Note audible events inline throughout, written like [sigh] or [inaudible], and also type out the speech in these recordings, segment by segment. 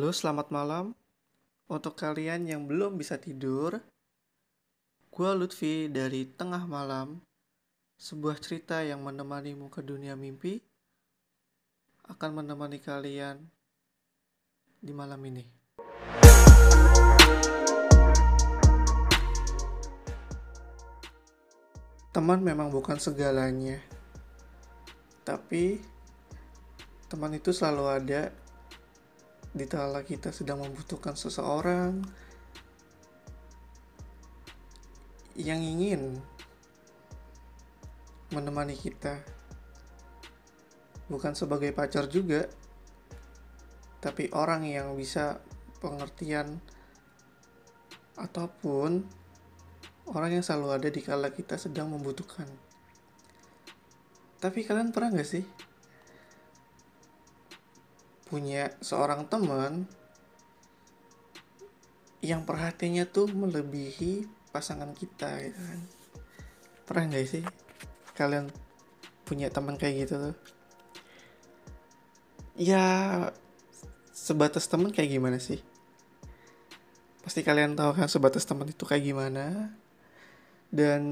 Halo, selamat malam. Untuk kalian yang belum bisa tidur, gue Lutfi dari Tengah Malam, sebuah cerita yang menemanimu ke dunia mimpi, akan menemani kalian di malam ini. Teman memang bukan segalanya, tapi teman itu selalu ada di kala kita sedang membutuhkan seseorang yang ingin menemani kita. Bukan sebagai pacar juga tapi orang yang bisa pengertian ataupun orang yang selalu ada di kala kita sedang membutuhkan. Tapi kalian pernah gak sih punya seorang teman yang perhatiannya tuh melebihi pasangan kita gitu kan? Pernah nggak sih kalian punya teman kayak gitu tuh? Ya sebatas teman kayak gimana sih? Pasti kalian tahu kan sebatas teman itu kayak gimana? Dan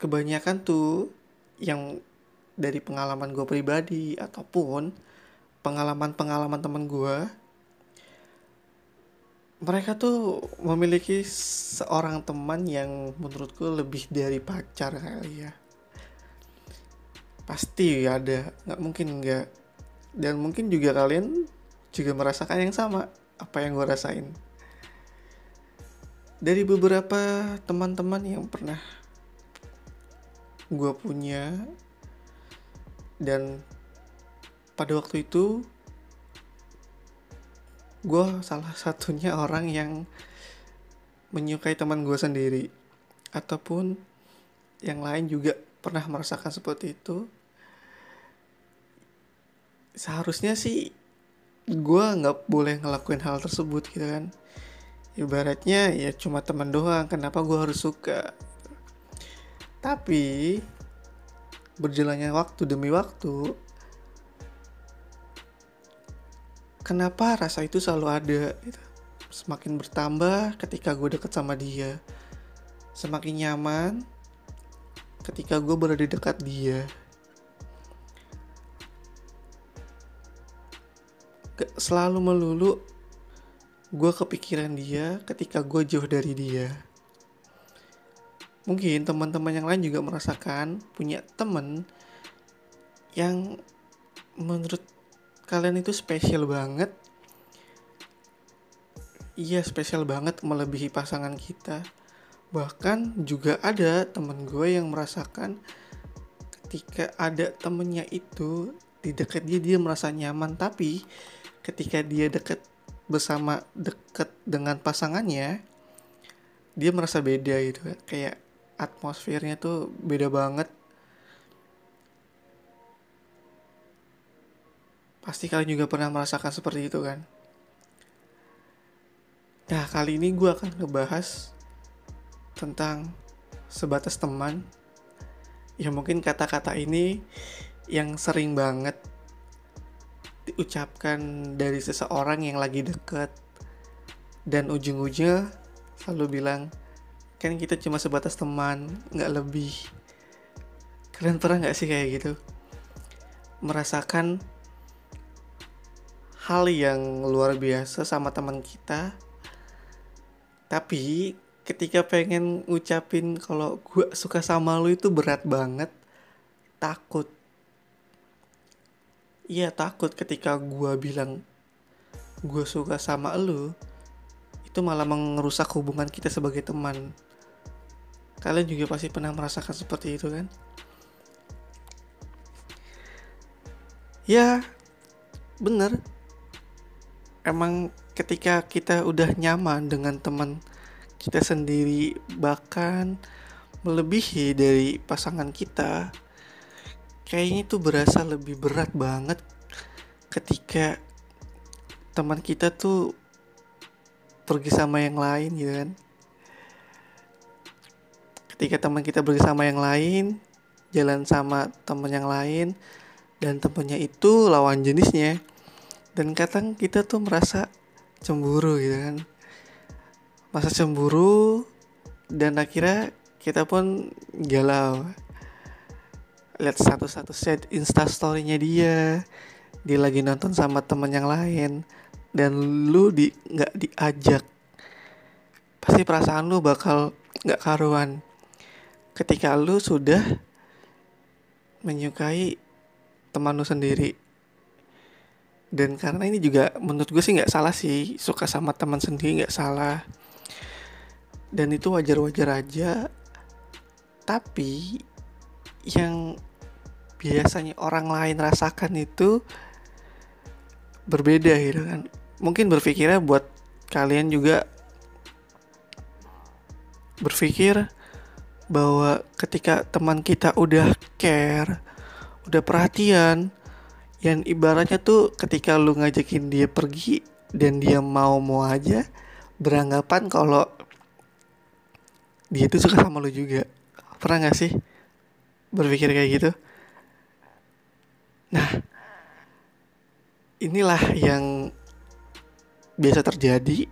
kebanyakan tuh yang dari pengalaman gue pribadi ataupun pengalaman-pengalaman temen gue mereka tuh memiliki seorang teman yang menurutku lebih dari pacar kali ya. Pasti ada nggak mungkin nggak. Dan mungkin juga kalian juga merasakan yang sama apa yang gue rasain. Dari beberapa teman-teman yang pernah gue punya dan pada waktu itu gue salah satunya [laughs] orang yang menyukai teman gue sendiri. Ataupun yang lain juga pernah merasakan seperti itu. Seharusnya sih gue nggak boleh ngelakuin hal tersebut gitu kan. Ibaratnya ya cuma teman doang kenapa gue harus suka? Tapi berjalannya waktu demi waktu kenapa rasa itu selalu ada gitu. semakin bertambah ketika gue deket sama dia. Semakin nyaman ketika gue berada dekat dia. Selalu melulu gue kepikiran dia ketika gue jauh dari dia. Mungkin teman-teman yang lain juga merasakan punya temen yang menurut kalian itu spesial banget. Iya spesial banget melebihi pasangan kita. Bahkan juga ada temen gue yang merasakan ketika ada temennya itu di dekat dia dia merasa nyaman. Tapi ketika dia deket bersama deket dengan pasangannya dia merasa beda gitu. Kayak atmosfernya tuh beda banget Pasti kalian juga pernah merasakan seperti itu kan? Nah, kali ini gue akan ngebahas tentang sebatas teman. Ya mungkin kata-kata ini yang sering banget diucapkan dari seseorang yang lagi deket dan ujung-ujungnya selalu bilang kan kita cuma sebatas teman nggak lebih kalian pernah nggak sih kayak gitu merasakan hal yang luar biasa sama teman kita. Tapi ketika pengen ngucapin kalau gue suka sama lu itu berat banget takut. Iya takut ketika gue bilang gue suka sama lu itu malah merusak hubungan kita sebagai teman. Kalian juga pasti pernah merasakan seperti itu kan? Ya bener emang ketika kita udah nyaman dengan teman kita sendiri bahkan melebihi dari pasangan kita kayaknya itu berasa lebih berat banget ketika teman kita tuh pergi sama yang lain gitu kan? Ketika teman kita pergi sama yang lain jalan sama teman yang lain dan temennya itu lawan jenisnya dan kadang kita tuh merasa cemburu gitu kan. Masa cemburu dan akhirnya kita pun galau. Lihat satu-satu set instastorynya dia. Dia lagi nonton sama temen yang lain. Dan lu di nggak diajak. Pasti perasaan lu bakal nggak karuan. Ketika lu sudah menyukai teman lu sendiri dan karena ini juga menurut gue sih nggak salah sih suka sama teman sendiri nggak salah. Dan itu wajar-wajar aja. Tapi yang biasanya orang lain rasakan itu berbeda gitu kan. Mungkin berpikirnya buat kalian juga berpikir bahwa ketika teman kita udah care udah perhatian yang ibaratnya tuh ketika lu ngajakin dia pergi dan dia mau-mau aja beranggapan kalau dia tuh suka sama lu juga. Pernah gak sih berpikir kayak gitu? Nah inilah yang biasa terjadi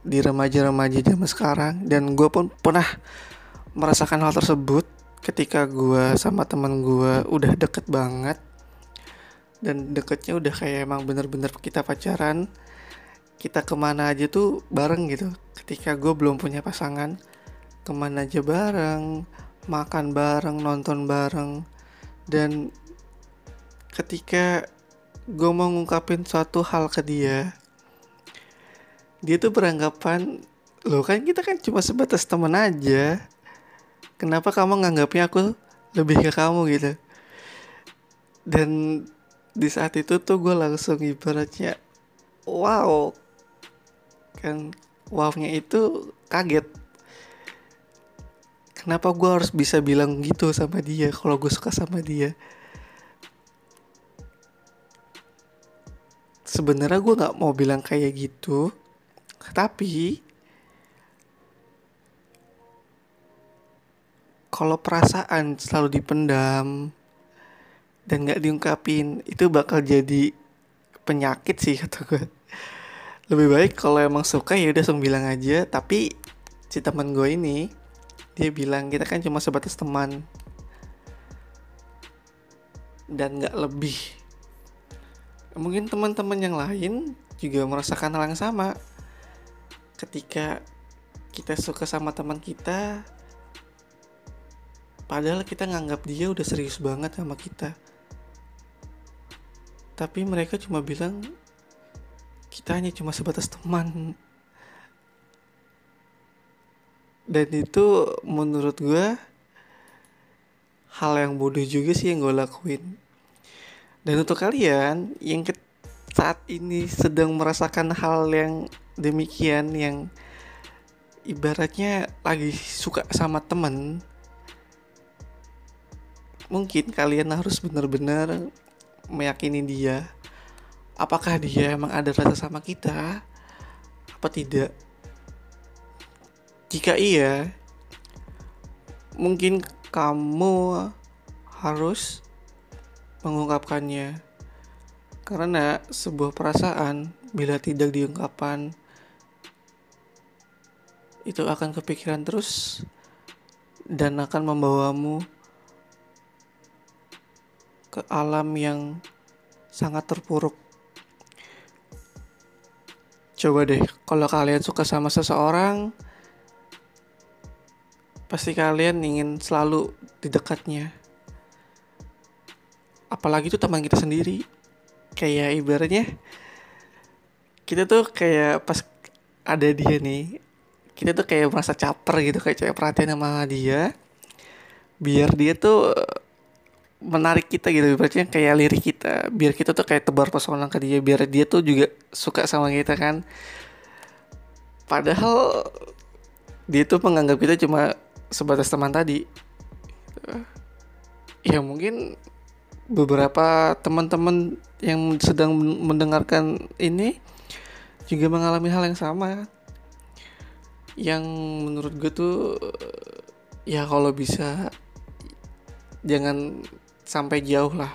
di remaja-remaja zaman sekarang. Dan gue pun pernah merasakan hal tersebut ketika gue sama teman gue udah deket banget dan deketnya udah kayak emang bener-bener kita pacaran kita ke mana aja tuh bareng gitu. Ketika gue belum punya pasangan ke mana aja bareng makan bareng nonton bareng. Dan ketika gue mau ngungkapin suatu hal ke dia dia tuh beranggapan lo kan kita kan cuma sebatas teman aja. Kenapa kamu nganggapnya aku lebih ke kamu? gitu. Dan di saat itu tuh gue langsung ibaratnya wow. Kan wownya itu kaget. Kenapa gue harus bisa bilang gitu sama dia kalau gue suka sama dia? Sebenarnya gue nggak mau bilang kayak gitu tapi kalau perasaan selalu dipendam dan nggak diungkapin itu bakal jadi penyakit sih [laughs] kata gue lebih baik kalau emang suka ya udah langsung bilang aja. Tapi si teman gue ini dia bilang kita kan cuma sebatas teman. Dan nggak lebih. Mungkin teman-teman yang lain juga merasakan hal yang sama. Ketika kita suka sama teman kita padahal kita nganggap dia udah serius banget sama kita tapi mereka cuma bilang kita hanya cuma sebatas teman. Dan itu menurut gue hal yang bodoh juga sih yang gue lakuin. Dan untuk kalian yang ke saat ini sedang merasakan hal yang demikian yang ibaratnya lagi suka sama temen mungkin kalian harus benar-benar meyakini dia apakah dia emang ada rasa sama kita apa tidak jika iya, mungkin kamu harus mengungkapkannya. Karena sebuah perasaan bila tidak diungkapkan itu akan kepikiran terus dan akan membawamu ke alam yang sangat terpuruk. Coba deh, kalau kalian suka sama seseorang, pasti kalian ingin selalu di dekatnya. Apalagi itu teman kita sendiri. Kayak ibaratnya kita tuh kayak pas ada dia nih, kita tuh kayak merasa caper gitu, kayak perhatian sama dia. Biar dia tuh menarik kita gitu, ibaratnya kayak lirik kita. Biar kita tuh kayak tebar pesona ke dia, biar dia tuh juga suka sama kita kan. Padahal dia tuh menganggap kita cuma sebatas teman tadi ya mungkin beberapa teman-teman yang sedang mendengarkan ini juga mengalami hal yang sama yang menurut gue tuh ya kalau bisa jangan sampai jauh lah.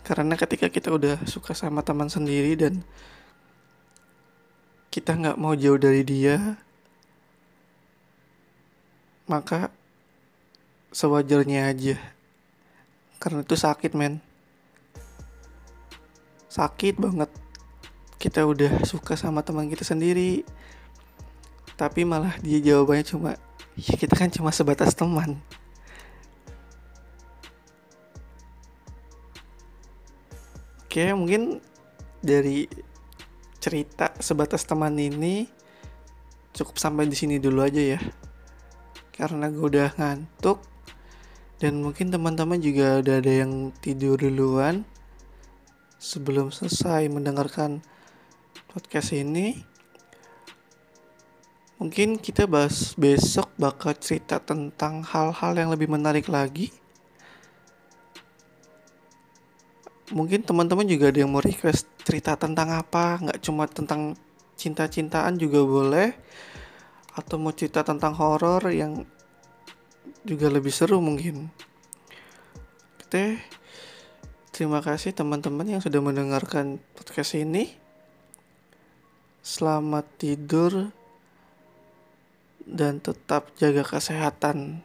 Karena ketika kita udah suka sama teman sendiri dan kita nggak mau jauh dari dia maka sewajarnya aja. Karena itu sakit men. Sakit banget. Kita udah suka sama teman kita sendiri tapi malah dia jawabannya cuma ya kita kan cuma sebatas teman Oke, mungkin dari cerita sebatas teman ini cukup sampai di sini dulu aja ya. Karena gue udah ngantuk dan mungkin teman-teman juga udah ada yang tidur duluan sebelum selesai mendengarkan podcast ini. Mungkin kita bahas besok bakal cerita tentang hal-hal yang lebih menarik lagi mungkin teman-teman juga ada yang mau request cerita tentang apa nggak cuma tentang cinta-cintaan juga boleh atau mau cerita tentang horor yang juga lebih seru mungkin. Oke terima kasih teman-teman yang sudah mendengarkan podcast ini. Selamat tidur dan tetap jaga kesehatan